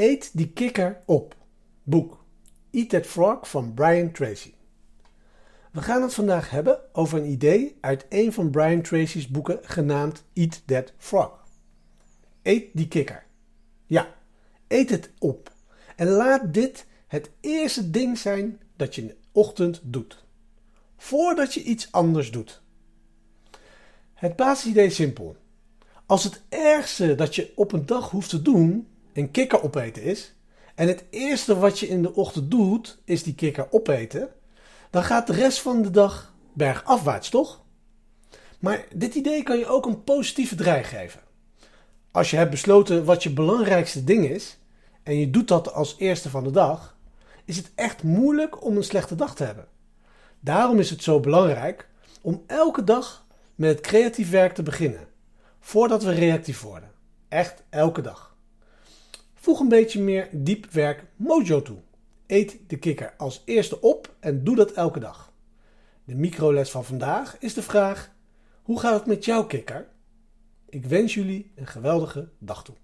Eet die kikker op. Boek. Eat That Frog van Brian Tracy. We gaan het vandaag hebben over een idee uit een van Brian Tracy's boeken genaamd Eat That Frog. Eet die kikker. Ja, eet het op. En laat dit het eerste ding zijn dat je in de ochtend doet. Voordat je iets anders doet. Het basisidee is simpel. Als het ergste dat je op een dag hoeft te doen een kikker opeten is, en het eerste wat je in de ochtend doet is die kikker opeten, dan gaat de rest van de dag bergafwaarts, toch? Maar dit idee kan je ook een positieve draai geven. Als je hebt besloten wat je belangrijkste ding is, en je doet dat als eerste van de dag, is het echt moeilijk om een slechte dag te hebben. Daarom is het zo belangrijk om elke dag met het creatief werk te beginnen, voordat we reactief worden. Echt elke dag. Voeg een beetje meer diep werk mojo toe. Eet de kikker als eerste op en doe dat elke dag. De microles van vandaag is de vraag: hoe gaat het met jouw kikker? Ik wens jullie een geweldige dag toe.